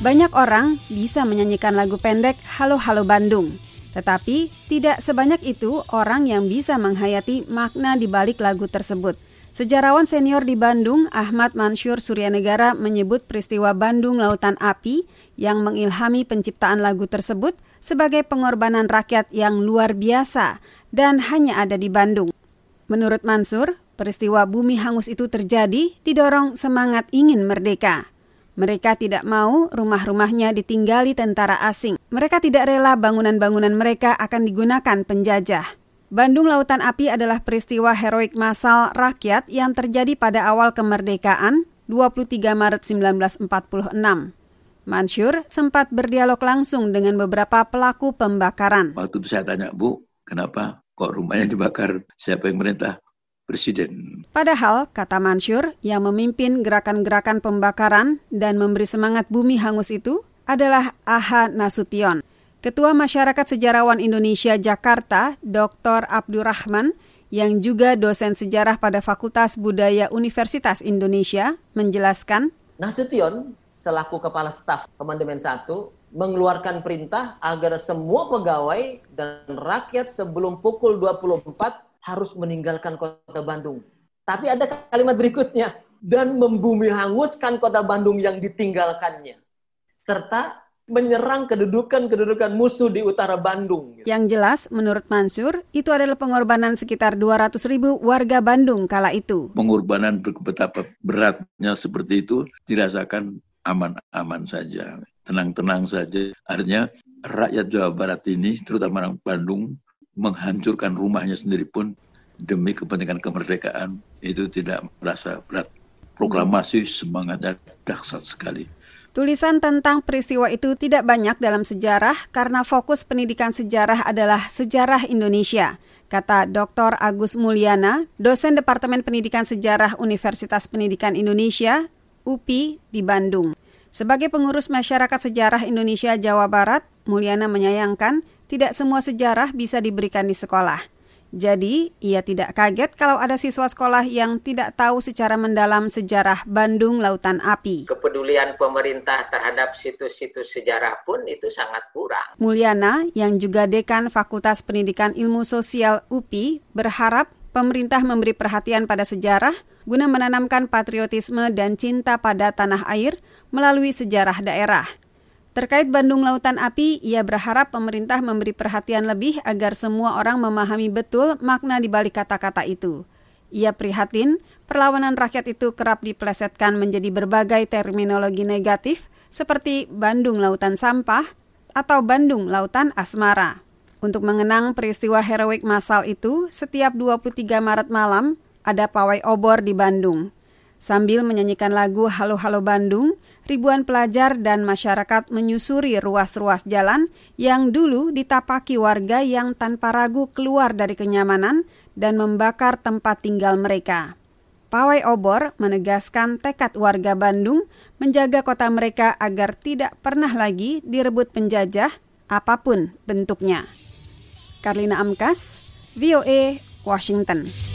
Banyak orang bisa menyanyikan lagu pendek Halo Halo Bandung, tetapi tidak sebanyak itu orang yang bisa menghayati makna di balik lagu tersebut. Sejarawan senior di Bandung, Ahmad Mansur Suryanegara menyebut peristiwa Bandung Lautan Api yang mengilhami penciptaan lagu tersebut sebagai pengorbanan rakyat yang luar biasa dan hanya ada di Bandung. Menurut Mansur, peristiwa bumi hangus itu terjadi didorong semangat ingin merdeka. Mereka tidak mau rumah-rumahnya ditinggali tentara asing. Mereka tidak rela bangunan-bangunan mereka akan digunakan penjajah. Bandung Lautan Api adalah peristiwa heroik massal rakyat yang terjadi pada awal kemerdekaan 23 Maret 1946. Mansur sempat berdialog langsung dengan beberapa pelaku pembakaran. Waktu itu saya tanya, Bu, kenapa kok rumahnya dibakar? Siapa yang merintah? Presiden. Padahal, kata Mansur, yang memimpin gerakan-gerakan pembakaran dan memberi semangat bumi hangus itu adalah Aha Nasution. Ketua Masyarakat Sejarawan Indonesia Jakarta, Dr. Abdurrahman, yang juga dosen sejarah pada Fakultas Budaya Universitas Indonesia, menjelaskan, Nasution selaku Kepala Staf Komandemen 1 mengeluarkan perintah agar semua pegawai dan rakyat sebelum pukul 24 harus meninggalkan kota Bandung. Tapi ada kalimat berikutnya, dan membumi hanguskan kota Bandung yang ditinggalkannya. Serta menyerang kedudukan-kedudukan musuh di utara Bandung. Yang jelas, menurut Mansur, itu adalah pengorbanan sekitar 200 ribu warga Bandung kala itu. Pengorbanan betapa beratnya seperti itu dirasakan aman-aman saja, tenang-tenang saja. Artinya rakyat Jawa Barat ini, terutama orang Bandung, menghancurkan rumahnya sendiri pun demi kepentingan kemerdekaan itu tidak merasa berat. Proklamasi semangatnya dahsyat sekali. Tulisan tentang peristiwa itu tidak banyak dalam sejarah karena fokus pendidikan sejarah adalah sejarah Indonesia, kata Dr. Agus Mulyana, dosen Departemen Pendidikan Sejarah Universitas Pendidikan Indonesia, UPI di Bandung. Sebagai pengurus masyarakat sejarah Indonesia Jawa Barat, Mulyana menyayangkan tidak semua sejarah bisa diberikan di sekolah. Jadi, ia tidak kaget kalau ada siswa sekolah yang tidak tahu secara mendalam sejarah Bandung Lautan Api. Kepedulian pemerintah terhadap situs-situs sejarah pun itu sangat kurang. Mulyana, yang juga dekan Fakultas Pendidikan Ilmu Sosial UPI, berharap pemerintah memberi perhatian pada sejarah guna menanamkan patriotisme dan cinta pada tanah air melalui sejarah daerah. Terkait Bandung Lautan Api, ia berharap pemerintah memberi perhatian lebih agar semua orang memahami betul makna di balik kata-kata itu. Ia prihatin, perlawanan rakyat itu kerap diplesetkan menjadi berbagai terminologi negatif seperti Bandung Lautan Sampah atau Bandung Lautan Asmara. Untuk mengenang peristiwa heroik massal itu, setiap 23 Maret malam ada pawai obor di Bandung. Sambil menyanyikan lagu Halo Halo Bandung, ribuan pelajar dan masyarakat menyusuri ruas-ruas jalan yang dulu ditapaki warga yang tanpa ragu keluar dari kenyamanan dan membakar tempat tinggal mereka. Pawai obor menegaskan tekad warga Bandung menjaga kota mereka agar tidak pernah lagi direbut penjajah apa pun bentuknya. Karlina Amkas, VOA, Washington.